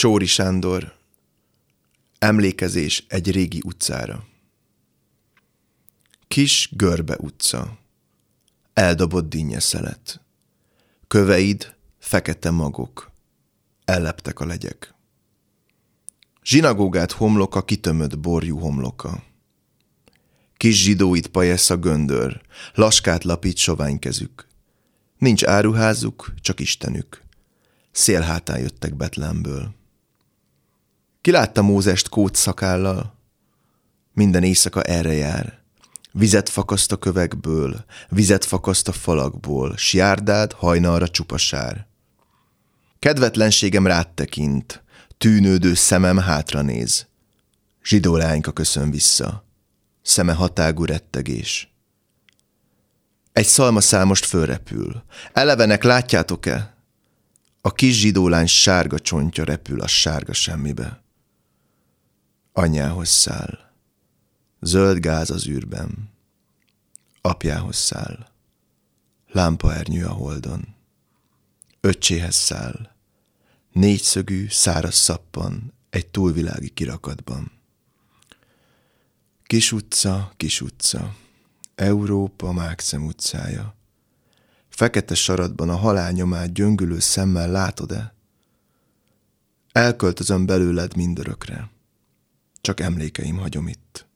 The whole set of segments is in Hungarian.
Csóri Sándor Emlékezés egy régi utcára Kis Görbe utca Eldobott dinnyeszelet Köveid, fekete magok Elleptek a legyek Zsinagógát homloka kitömött borjú homloka Kis zsidóit pajesz a göndör, laskát lapít sovány kezük. Nincs áruházuk, csak Istenük. Szél hátán jöttek Betlemből. Ki látta Mózest kót? Minden éjszaka erre jár. Vizet fakaszt a kövekből, vizet fakaszt a falakból, s járdád hajnalra csupasár. Kedvetlenségem rád tekint, tűnődő szemem hátra néz. Zsidó leányka köszön vissza, szeme hatágú rettegés. Egy szalmaszál most fölrepül. Elevenek, látjátok-e? A kis zsidólány sárga csontja repül a sárga semmibe. Anyjához száll. Zöld gáz az űrben. Apjához száll. Lámpaernyő a holdon. Öccséhez száll. Négyszögű, száraz szappan egy túlvilági kirakatban. Kis utca, kis utca, Európa Mákszem utcája. Fekete saratban a halálnyomát gyöngülő szemmel látod-e? Elköltözöm belőled mindörökre. Csak emlékeim hagyom itt.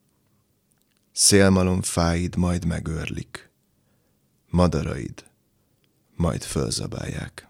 Szélmalom fáid majd megörlik. Madaraid majd fölzabálják.